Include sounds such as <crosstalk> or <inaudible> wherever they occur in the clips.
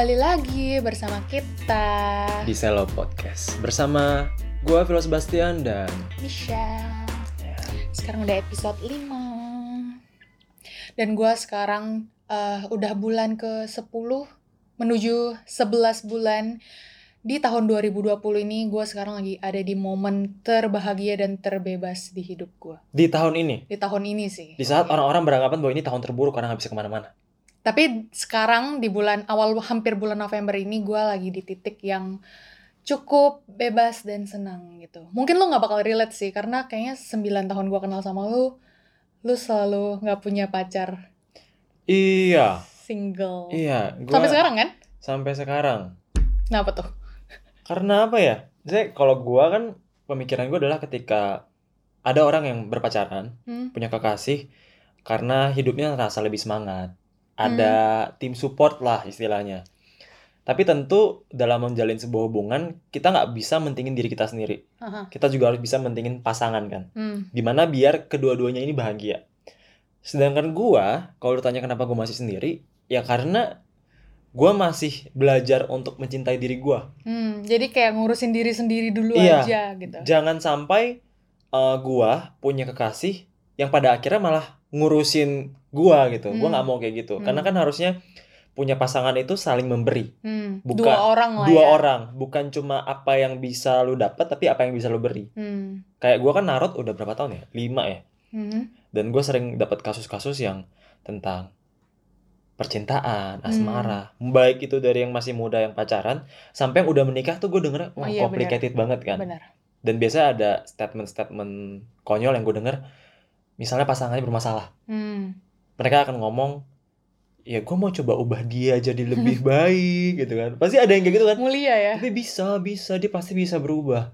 kembali lagi bersama kita di Selo Podcast bersama gua Philo Sebastian dan Michelle. ya, Sekarang udah episode 5. Dan gua sekarang eh, udah bulan ke 10 menuju 11 bulan di tahun 2020 ini gua sekarang lagi ada di momen terbahagia dan terbebas di hidup gua. di tahun ini Di tahun ini sih. di saat orang-orang beranggapan bahwa ini tahun terburuk karena nggak bisa ke mana-mana Tapi sekarang di bulan awal hampir bulan November ini gue lagi di titik yang cukup bebas dan senang gitu. Mungkin lo nggak bakal relate sih karena kayaknya 9 tahun gue kenal sama lo, lo selalu nggak punya pacar iya single. iya gua Sampai sekarang kan? sampai sekarang Kenapa tuh? karena apa ya saya kalau gua kan pemikiran gua adalah ketika ada orang yang berpacaran Hmm? punya kekasih karena hidupnya terasa lebih semangat ada tim support lah istilahnya tapi tentu dalam menjalin sebuah hubungan kita nggak bisa mentingin diri kita sendiri Aha. kita juga harus bisa mentingin pasangan kan Hmm. di mana biar kedua-duanya ini bahagia sedangkan gua kalau ditanya kenapa gua masih sendiri ya karena gua masih belajar untuk mencintai diri gua Hmm, Jadi kayak ngurusin diri sendiri dulu Iya. aja gitu. jangan sampai uh, gua punya kekasih yang pada akhirnya malah ngurusin gua gitu gua Hmm. nggak mau kayak gitu Hmm. karena kan harusnya punya pasangan itu saling memberi Hmm. bukan- Dua orang lah dua ya. orang bukan cuma apa yang bisa lu dapat tapi apa yang bisa lu beri Hmm. kayak gua kan narot udah berapa tahun ya lima ya Hmm. dan gue sering dapat kasus-kasus yang tentang percintaan, Hmm. asmara, baik itu dari yang masih muda yang pacaran sampai yang udah menikah tuh gue denger Oh wah iya, complicated banget kan. Benar. Dan biasa ada statement-statement konyol yang gue denger, misalnya pasangannya bermasalah, Hmm. Mereka akan ngomong, ya gue mau coba ubah dia jadi lebih <laughs> baik gitu kan. Pasti ada yang kayak gitu kan. Mulia ya. Tapi bisa, bisa dia pasti bisa berubah.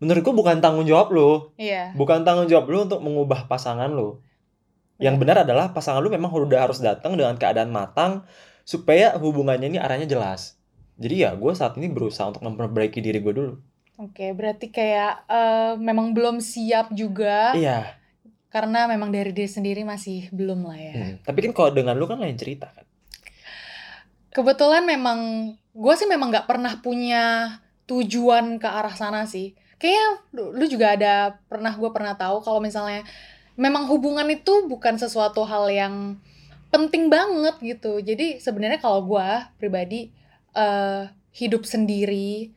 Menurut gue bukan tanggung jawab lo, Iya. bukan tanggung jawab lu untuk mengubah pasangan lu. Yang benar adalah pasangan lu memang udah harus datang dengan keadaan matang supaya hubungannya ini arahnya jelas. Jadi ya gue saat ini berusaha untuk memperbaiki diri gue dulu. Oke, berarti kayak eh, memang belum siap juga Iya. Karena memang dari diri sendiri masih belum lah ya. Hmm. Tapi kan kalau dengan lu kan lain cerita kan. Kebetulan memang gue sih memang nggak pernah punya tujuan ke arah sana sih. Kayaknya lu, juga ada pernah gue pernah tahu kalau misalnya memang hubungan itu bukan sesuatu hal yang penting banget gitu. Jadi sebenarnya kalau gue pribadi eh, hidup sendiri,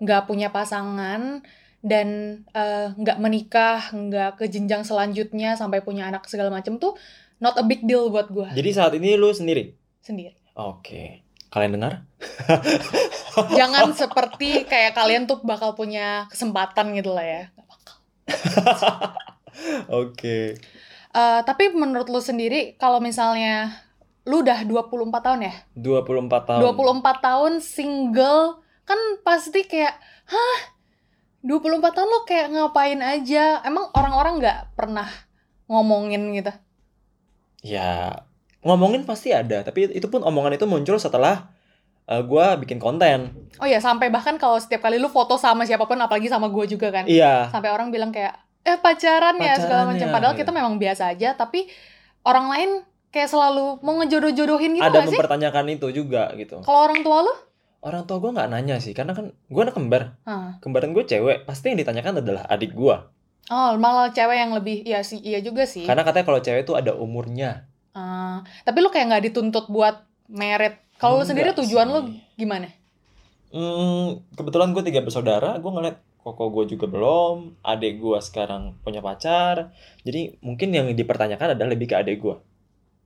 nggak punya pasangan dan eh, nggak menikah, nggak ke jenjang selanjutnya sampai punya anak segala macam tuh not a big deal buat gue Jadi saat ini lu sendiri. sendiri. Oke. Kalian dengar? <laughs> jangan seperti kayak kalian tuh bakal punya kesempatan gitu lah ya. Nggak bakal. <laughs> Oke. Eh, tapi menurut lu sendiri kalau misalnya lu udah 24 tahun ya? 24 tahun. 24 tahun single kan pasti kayak hah 24 tahun lu kayak ngapain aja? Emang orang-orang nggak pernah ngomongin gitu? Ya, ngomongin pasti ada, tapi itu pun omongan itu muncul setelah uh, gua bikin konten. Oh ya sampai bahkan kalau setiap kali lu foto sama siapa pun apalagi sama gue juga kan. Iya. sampai orang bilang kayak eh pacaran ya segala Pacaran macam ya, padahal kita memang biasa aja tapi orang lain kayak selalu mau ngejodoh-jodohin gitu ada gak sih? mempertanyakan itu juga gitu. Kalau orang tua lu? Orang tua gue nggak nanya sih, karena kan gue anak kembar. Hah. Kembaran gue cewek, pasti yang ditanyakan adalah adik gue. Oh, malah cewek yang lebih iya sih, iya juga sih. Karena katanya kalau cewek itu ada umurnya. Ah, tapi lu kayak nggak dituntut buat merit. Kalau lu sendiri tujuan sih. lu gimana? Hmm, kebetulan gue tiga bersaudara, gue ngeliat koko gue juga belum, adik gue sekarang punya pacar. Jadi mungkin yang dipertanyakan adalah lebih ke adik gue.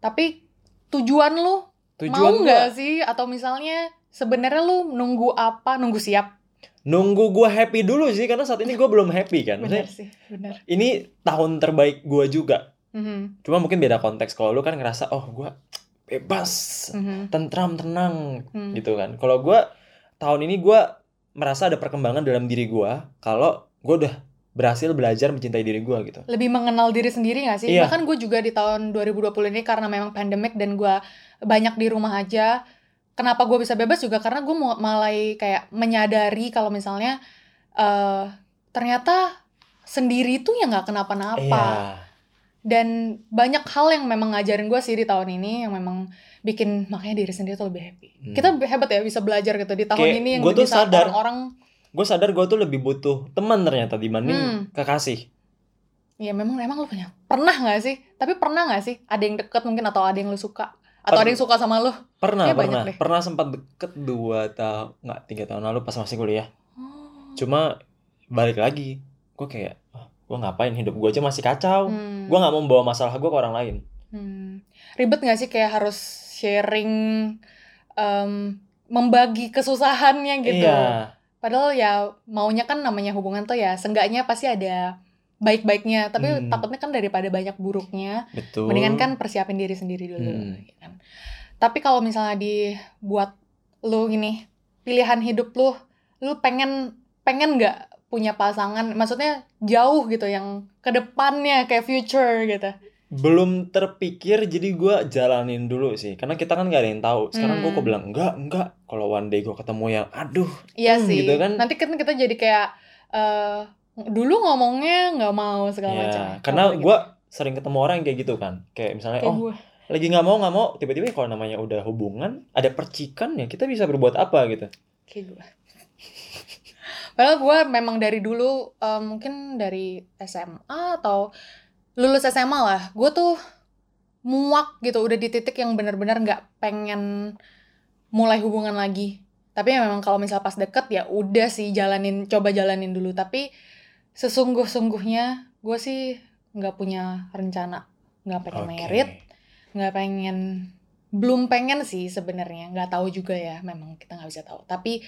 Tapi tujuan lu mau Tujuan gue nggak sih? Atau misalnya sebenarnya lu nunggu apa? Nunggu siap? nunggu gue happy dulu sih, karena saat ini gue belum happy kan. Maksudnya, sih, bener. ini tahun terbaik gue juga. Mhm, Cuma mungkin beda konteks. Kalau lu kan ngerasa, oh gue bebas, mhm, tentram, tenang, mhm. gitu kan. Kalau gue tahun ini gue merasa ada perkembangan dalam diri gue. Kalau gue udah berhasil belajar mencintai diri gue gitu. lebih mengenal diri sendiri gak sih? Iya. Bahkan gue juga di tahun 2020 ini karena memang pandemic dan gue banyak di rumah aja. Kenapa gue bisa bebas juga karena gue mau mulai kayak menyadari kalau misalnya eh ternyata sendiri tuh ya nggak kenapa-napa. Iya. dan banyak hal yang memang ngajarin gue sih di tahun ini yang memang bikin makanya diri sendiri tuh lebih happy Hmm. kita hebat ya bisa belajar gitu di tahun Kayak ini yang gua tuh di saat sadar. orang-orang gue sadar gue tuh lebih butuh teman ternyata dibanding Hmm. kekasih ya memang emang lu punya pernah nggak sih tapi pernah nggak sih ada yang deket mungkin atau ada yang lu suka atau Per- ada yang suka sama lu pernah banyak pernah deh. pernah sempat deket dua tahun nggak tiga tahun lalu pas masih kuliah Oh. cuma balik lagi gue kayak oh, gue ngapain hidup gue aja masih kacau Hmm. gue nggak mau membawa masalah gue ke orang lain Hmm. Ribet gak sih kayak harus sharing, em, membagi kesusahannya gitu. iya Padahal ya maunya kan namanya hubungan tuh ya, seenggaknya pasti ada baik-baiknya. Tapi Hmm. takutnya kan daripada banyak buruknya, betul mendingan kan persiapin diri sendiri dulu. Hmm. ya kan. Tapi kalau misalnya dibuat lu gini, pilihan hidup lu, lu pengen pengen nggak punya pasangan, maksudnya jauh gitu yang ke depannya kayak future gitu. belum terpikir jadi gue jalanin dulu sih karena kita kan nggak ada yang tahu sekarang gue Hmm. kok bilang enggak enggak kalau one day gue ketemu yang aduh Iya Hmm, sih. gitu kan. Nanti kan kita jadi kayak eh dulu ngomongnya nggak mau segala macam. ya karena gue sering ketemu orang yang kayak gitu kan kayak misalnya kayak oh gue. lagi nggak mau nggak mau tiba-tiba kalau namanya udah hubungan ada percikan ya kita bisa berbuat apa gitu Kayak gue. <laughs> Padahal gue memang dari dulu eh, mungkin dari SMA atau lulus SMA lah, gue tuh muak gitu udah di titik yang benar-benar nggak pengen mulai hubungan lagi. Tapi ya memang kalau misal pas deket ya udah sih jalanin, coba jalanin dulu. Tapi sesungguh-sungguhnya gue sih nggak punya rencana, nggak pengen Oke. merit, nggak pengen belum pengen sih sebenarnya. Nggak tahu juga ya memang kita nggak bisa tahu. Tapi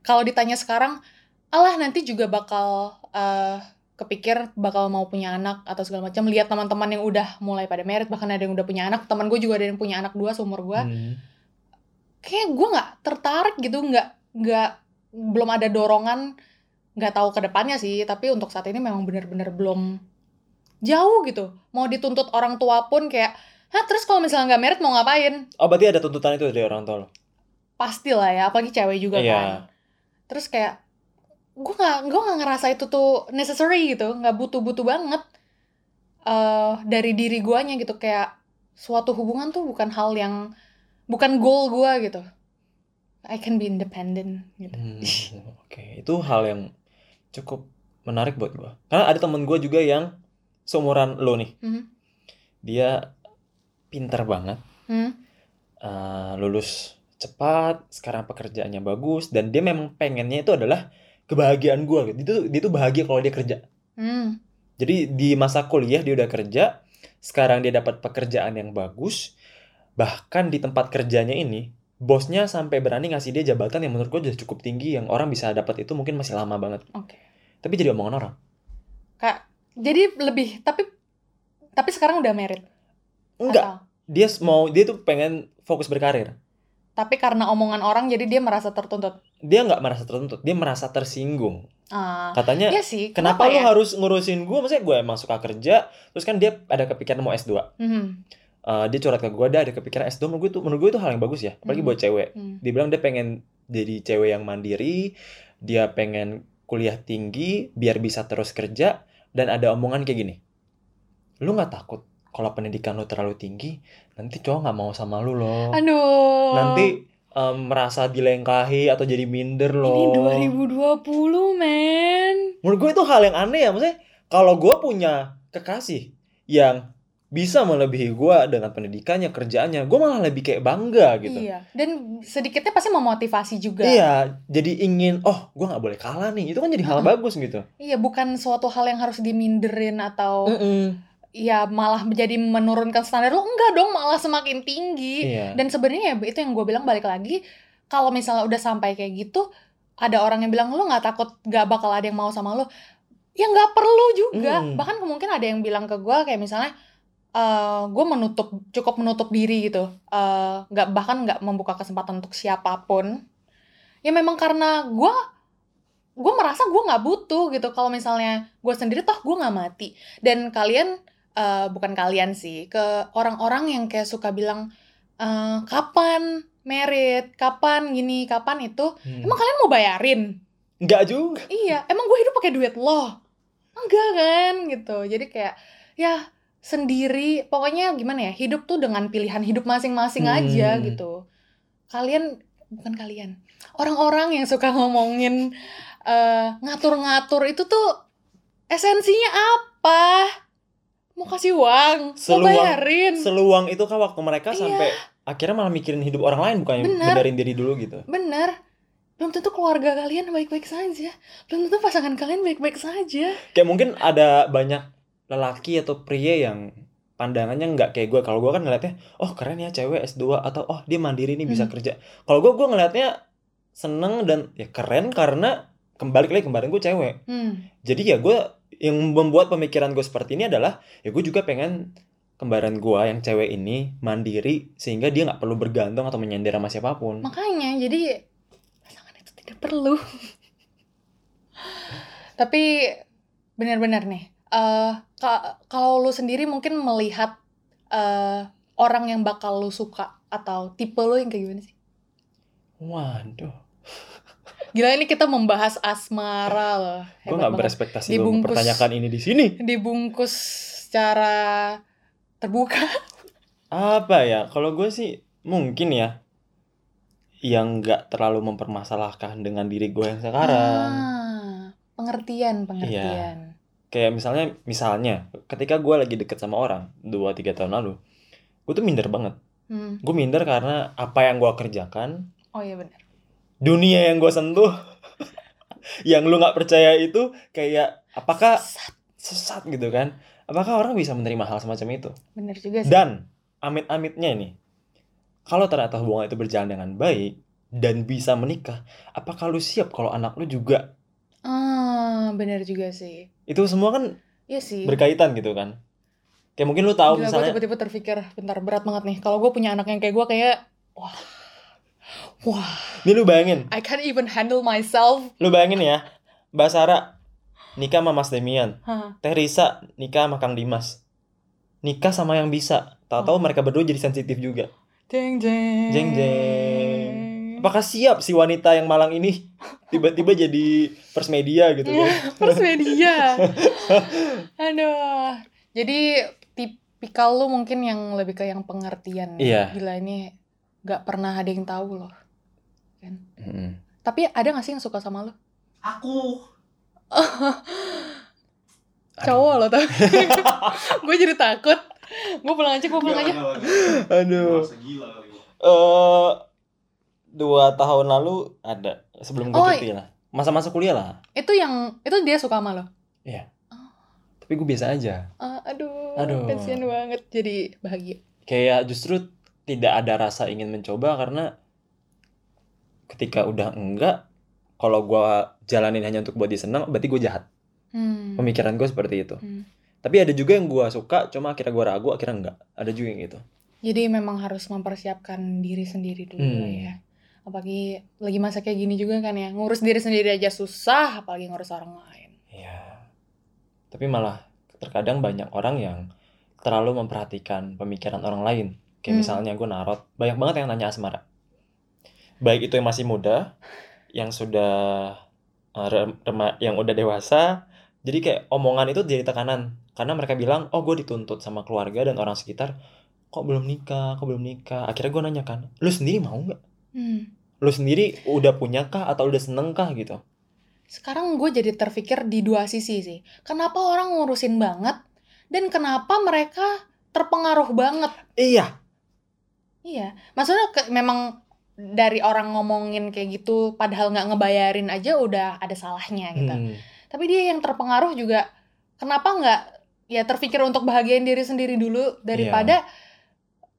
kalau ditanya sekarang alah nanti juga bakal eh, kepikir bakal mau punya anak atau segala macam. Lihat teman-teman yang udah mulai pada merit bahkan ada yang udah punya anak. Teman gue juga ada yang punya anak dua seumur gue Hmm. kayak gue nggak tertarik gitu nggak nggak belum ada dorongan nggak tahu ke depannya sih tapi untuk saat ini memang benar-benar belum jauh gitu mau dituntut orang tua pun kayak Hah, terus kalau misalnya nggak merit mau ngapain? oh berarti ada tuntutan itu dari orang tua lo Pasti lah ya, apalagi cewek juga kan. iya Terus kayak, gue nggak gue nggak ngerasa itu tuh necessary gitu, nggak butuh-butuh banget eh dari diri guanya gitu kayak suatu hubungan tuh bukan hal yang bukan goal gua gitu. I can be independent gitu. Hmm, oke itu hal yang cukup menarik buat gue karena ada temen gue juga yang seumuran lo nih Mhm. dia pintar banget Hmm. eh, lulus cepat sekarang pekerjaannya bagus dan dia memang pengennya itu adalah kebahagiaan gue gitu dia tuh, dia tuh bahagia kalau dia kerja Hmm. jadi di masa kuliah dia udah kerja sekarang dia dapat pekerjaan yang bagus bahkan di tempat kerjanya ini bosnya sampai berani ngasih dia jabatan yang menurut gue udah cukup tinggi yang orang bisa dapat itu mungkin masih lama banget Oke. Tapi jadi omongan orang Kak, jadi lebih tapi tapi sekarang udah merit. enggak Atau- dia mau dia tuh pengen fokus berkarir tapi karena omongan orang jadi dia merasa tertuntut. dia nggak merasa tertuntut dia merasa tersinggung Ah, katanya iya sih. kenapa, lu ya? harus ngurusin gue maksudnya gue emang suka kerja terus kan dia ada kepikiran mau S2 Mhm. Eh, dia curhat ke gue dia ada kepikiran S2 menurut gue itu menurut gue itu hal yang bagus ya apalagi Hmm. buat cewek Hmm. dia bilang dia pengen jadi cewek yang mandiri dia pengen kuliah tinggi biar bisa terus kerja dan ada omongan kayak gini lu nggak takut kalau pendidikan lu terlalu tinggi nanti cowok nggak mau sama lu loh Aduh. nanti em, merasa dilengkahi atau jadi minder loh Ini 2020, men. menurut gue itu hal yang aneh ya maksudnya kalau gue punya kekasih yang bisa melebihi gue dengan pendidikannya kerjaannya gue malah lebih kayak bangga gitu Iya. Dan sedikitnya pasti memotivasi juga. Iya, jadi ingin, oh, gue nggak boleh kalah nih. Itu kan jadi hal Mm-mm. bagus gitu. Iya, bukan suatu hal yang harus diminderin atau Mm-mm. ya malah menjadi menurunkan standar lo. Enggak dong, malah semakin tinggi. Iya. Dan sebenarnya ya itu yang gue bilang balik lagi, kalau misalnya udah sampai kayak gitu, ada orang yang bilang lo nggak takut nggak bakal ada yang mau sama lo. Ya nggak perlu juga. Mm. Bahkan mungkin ada yang bilang ke gue kayak misalnya, eh gue menutup cukup menutup diri gitu, Eh, nggak bahkan nggak membuka kesempatan untuk siapa pun. Ya memang karena gue gue merasa gue nggak butuh gitu. Kalau misalnya gue sendiri toh gue nggak mati. Dan kalian eh, bukan kalian sih ke orang-orang yang kayak suka bilang eh, kapan merit? Kapan gini? Kapan itu? Hmm. emang kalian mau bayarin? Nggak juga. iya emang gue hidup pakai duit lo? Enggak kan gitu. Jadi kayak ya sendiri pokoknya gimana ya hidup tuh dengan pilihan hidup masing-masing Hmm. aja gitu kalian bukan kalian orang-orang yang suka ngomongin eh, ngatur-ngatur itu tuh esensinya apa mau kasih uang mau Seluang- bayarin Seluang itu kan waktu mereka Iya. sampai akhirnya malah mikirin hidup orang lain bukan Bener. benerin diri dulu gitu. bener belum tentu keluarga kalian baik-baik saja belum tentu pasangan kalian baik-baik saja Kayak mungkin ada banyak lelaki atau pria yang pandangannya nggak kayak gue. Kalau gue kan ngeliatnya, oh keren ya cewek S2 atau oh dia mandiri nih bisa Hmm. kerja. Kalau gue gue ngeliatnya seneng dan ya keren karena kembali lagi kemarin gue cewek. hmm. Jadi ya gue yang membuat pemikiran gue seperti ini adalah ya gue juga pengen kembaran gue yang cewek ini mandiri sehingga dia nggak perlu bergantung atau menyender sama siapa pun. makanya jadi pasangan itu tidak perlu <laughs> tapi benar-benar nih eh ka- kalau lu sendiri mungkin melihat eh orang yang bakal lu suka atau tipe lu yang kayak gimana sih Waduh, <laughs> gila ini kita membahas asmara loh gue banget. berespektasi lo Dibungkus. mempertanyakan ini di sini. dibungkus secara terbuka Apa ya? Kalau gue sih mungkin ya yang nggak terlalu mempermasalahkan dengan diri gue yang sekarang. Ah, pengertian pengertian Kayak misalnya, misalnya ketika gue lagi deket sama orang 2-3 tahun lalu, gue tuh minder banget. Hmm. Gue minder karena apa yang gue kerjakan, oh iya benar dunia yang gue sentuh, <laughs> yang lu nggak percaya itu kayak apakah Sesat. sesat gitu kan? Apakah orang bisa menerima hal semacam itu? bener juga sih Dan amit-amitnya ini, kalau ternyata hubungan itu berjalan dengan baik dan bisa menikah, apakah lu siap kalau anak lu juga? Bener juga sih Itu semua kan iya sih berkaitan gitu kan? Kayak mungkin lu tahu Gila, gue misalnya, tiba-tiba terpikir, bentar berat banget nih. Kalau gue punya anak yang kayak gue kayak, wah, wah, ini lu bayangin, I can't even handle myself. lu bayangin ya, Mbak Sarah nikah sama Mas Demian, Hah. Teh Risa nikah sama Kang Dimas, nikah sama yang bisa, tahu-tahu Oh. mereka berdua jadi sensitif juga. Jeng jeng. Jeng jeng. Apakah siap si wanita yang malang ini tiba-tiba jadi first media gitu <laughs> kan? Terus media. Aduh. Jadi tipikal lu mungkin yang lebih ke yang pengertian. Iya. Gila ini gak pernah ada yang tahu loh. Kan? Tapi ada gak sih yang suka sama lu? Aku. <laughs> Cowok loh tapi. <laughs> gue jadi takut. Gue pulang aja, gue pulang aja. Aduh. Eh dua tahun lalu ada sebelum gue Oh, cuti lah. Masa-masa kuliah lah. Itu yang, itu dia suka sama lo? Tapi gue biasa aja. Ah, aduh, Aduh. kasihan banget jadi bahagia. Kayak justru tidak ada rasa ingin mencoba karena ketika udah enggak, kalau gue jalanin hanya untuk buat dia senang, berarti gue jahat. Hmm. Pemikiran gue seperti itu. Hmm. Tapi ada juga yang gue suka, cuma akhirnya gue ragu, akhirnya enggak. Ada juga yang gitu. Jadi memang harus mempersiapkan diri sendiri dulu Hmm. ya. Apalagi lagi masa kayak gini juga kan ya, ngurus diri sendiri aja susah, apalagi ngurus orang lain. Iya. Tapi malah terkadang banyak orang yang terlalu memperhatikan pemikiran orang lain. Kayak Hmm. misalnya gue narot, banyak banget yang nanya asmara. Baik itu yang masih muda, yang sudah rem- rema- yang udah dewasa. Jadi kayak omongan itu jadi tekanan. Karena mereka bilang, oh gue dituntut sama keluarga dan orang sekitar. Kok belum nikah, kok belum nikah. Akhirnya gue nanya kan, lu sendiri mau nggak? Hmm. Lu sendiri udah punya kah atau udah seneng kah gitu? Sekarang gue jadi terpikir di dua sisi sih. Kenapa orang ngurusin banget, dan kenapa mereka terpengaruh banget Iya, Iya, maksudnya ke- memang dari orang ngomongin kayak gitu, padahal nggak ngebayarin aja udah ada salahnya gitu. Hmm. Tapi dia yang terpengaruh juga, kenapa nggak ya terpikir untuk bahagiain diri sendiri dulu daripada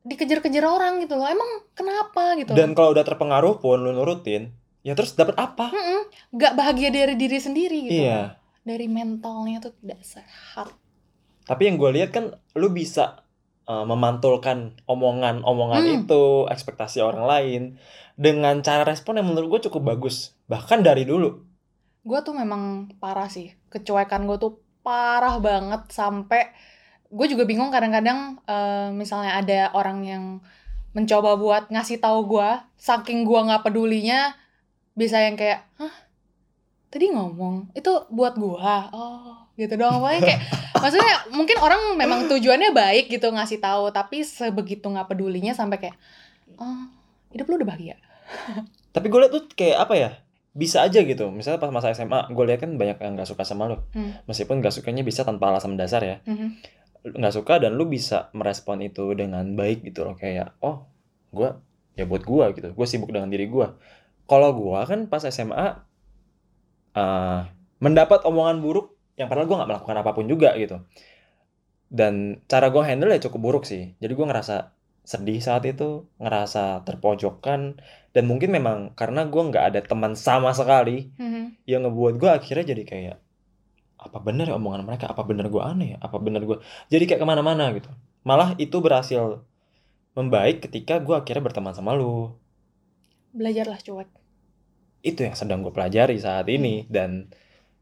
dikejar-kejar orang gitu loh. Emang kenapa gitu? Dan kalau udah terpengaruh pun lu nurutin, ya terus dapat apa? Nggak bahagia dari diri sendiri gitu. Iya. Dari mentalnya tuh tidak sehat. Tapi yang gue lihat kan lu bisa uh, memantulkan omongan-omongan Hmm. itu, ekspektasi orang lain dengan cara respon yang menurut gue cukup bagus. Bahkan dari dulu. gue tuh memang parah sih kecuekan gue tuh parah banget sampai gue juga bingung kadang-kadang eh, misalnya ada orang yang mencoba buat ngasih tahu gue saking gue nggak pedulinya bisa yang kayak hah tadi ngomong itu buat gue oh gitu doang pokoknya kayak <laughs> maksudnya mungkin orang memang tujuannya baik gitu ngasih tahu tapi sebegitu nggak pedulinya sampai kayak oh hidup lu udah bahagia <laughs> Tapi gue liat tuh kayak apa ya? Bisa aja gitu. Misalnya pas masa SMA, gue liat kan banyak yang gak suka sama lo. Hmm. Meskipun gak sukanya bisa tanpa alasan dasar ya. Mhm. Nggak suka dan lu bisa merespon itu dengan baik gitu loh. Kayak, oh gue ya buat gue gitu. Gue sibuk dengan diri gue. Kalau gue kan pas SMA, eh, mendapat omongan buruk yang padahal gue nggak melakukan apa pun juga gitu. Dan cara gue handle ya cukup buruk sih. Jadi gue ngerasa sedih saat itu, ngerasa terpojokkan, dan mungkin memang karena gue nggak ada teman sama sekali Mhm. yang ngebuat gue akhirnya jadi kayak apa bener ya omongan mereka, apa bener gue aneh apa bener gue jadi kayak ke mana-mana gitu. Malah itu berhasil membaik ketika gue akhirnya berteman sama lu. belajarlah cuek Itu yang sedang gue pelajari saat ini dan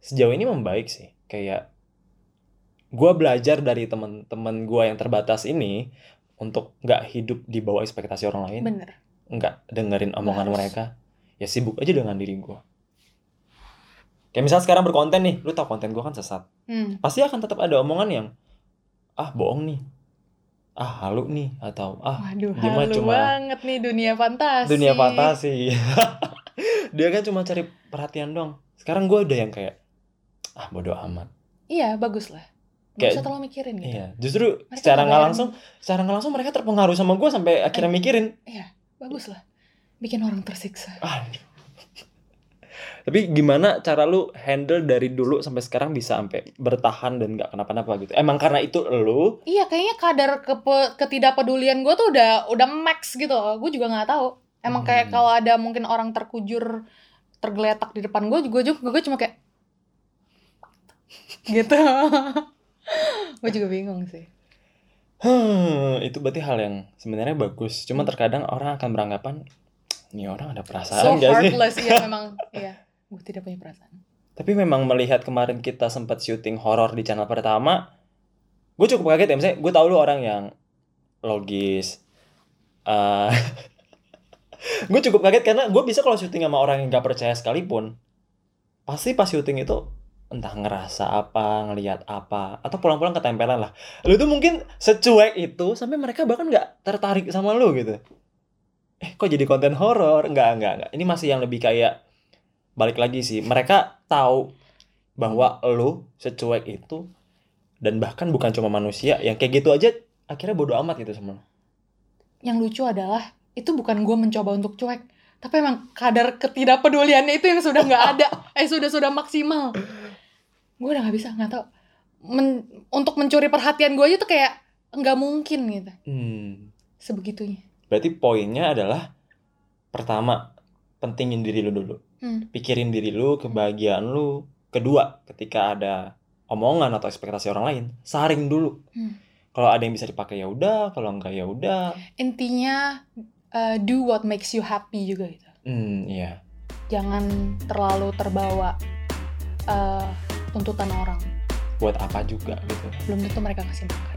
sejauh ini membaik sih. Kayak gue belajar dari teman-teman gue yang terbatas ini untuk nggak hidup di bawah ekspektasi orang lain. bener nggak dengerin omongan harus. mereka ya sibuk aja dengan diri gue kayak misal sekarang berkonten nih lu tau konten gue kan sesat. Hmm. pasti akan tetap ada omongan yang ah bohong nih. Ah halu nih atau ah waduh mah halu cuma- banget nih dunia fantasi. Dunia fantasi. <laughs> Dia kan cuma cari perhatian dong sekarang gue udah yang kayak ah bodoh amat. Iya bagus lah. Gak usah terlalu mikirin gitu. iya justru Mereka secara nggak langsung secara nggak langsung mereka terpengaruh sama gue sampai akhirnya Eh. mikirin. Bagus lah. Bikin orang tersiksa. Ah. <laughs> Tapi gimana cara lu handle dari dulu sampai sekarang bisa sampai bertahan dan nggak kenapa-napa gitu? Emang karena itu lu? Iya, kayaknya kadar kepe- ketidakpedulian gue tuh udah udah max gitu. Gue juga nggak tahu. Emang kayak Hmm. kalau ada mungkin orang terkujur tergeletak di depan gue, gue juga gue cuma kayak <laughs> gitu. <laughs> gue juga bingung sih. Hmm, itu berarti hal yang sebenarnya bagus. Cuma Hmm. terkadang orang akan beranggapan ini orang ada So perasaan gak sih? heartless ya <laughs> memang. Iya, gue tidak punya perasaan. Tapi memang melihat kemarin kita sempat syuting horor di channel pertama, gue cukup kaget ya. Misalnya gue tau lu orang yang logis. eh <laughs> gue cukup kaget karena gue bisa kalau syuting sama orang yang gak percaya sekalipun, pasti pas syuting itu entah ngerasa apa, ngelihat apa, atau pulang-pulang ketempelan lah. Lu tuh mungkin secuek itu sampai mereka bahkan nggak tertarik sama lu gitu. Eh kok jadi konten horor? Enggak, enggak, enggak. Ini masih yang lebih kayak balik lagi sih. Mereka tahu bahwa lu secuek itu dan bahkan bukan cuma manusia yang kayak gitu aja akhirnya bodo amat gitu sama. Yang lucu adalah itu bukan gue mencoba untuk cuek, tapi emang kadar ketidakpeduliannya itu yang sudah nggak ada, <laughs> eh sudah sudah maksimal. Gue udah nggak bisa, nggak tahu. Men- untuk mencuri perhatian gue aja tuh kayak nggak mungkin gitu, Hmm. sebegitunya. Berarti poinnya adalah pertama pentingin diri lu dulu. Hmm. Pikirin diri lu, kebahagiaan lu. Kedua, ketika ada omongan atau ekspektasi orang lain, saring dulu. Hmm. Kalau ada yang bisa dipakai ya udah, kalau enggak ya udah. Intinya uh, do what makes you happy juga gitu. Hmm, iya. Jangan terlalu terbawa uh, tuntutan orang. Buat apa juga gitu. Belum tentu mereka kasih makan.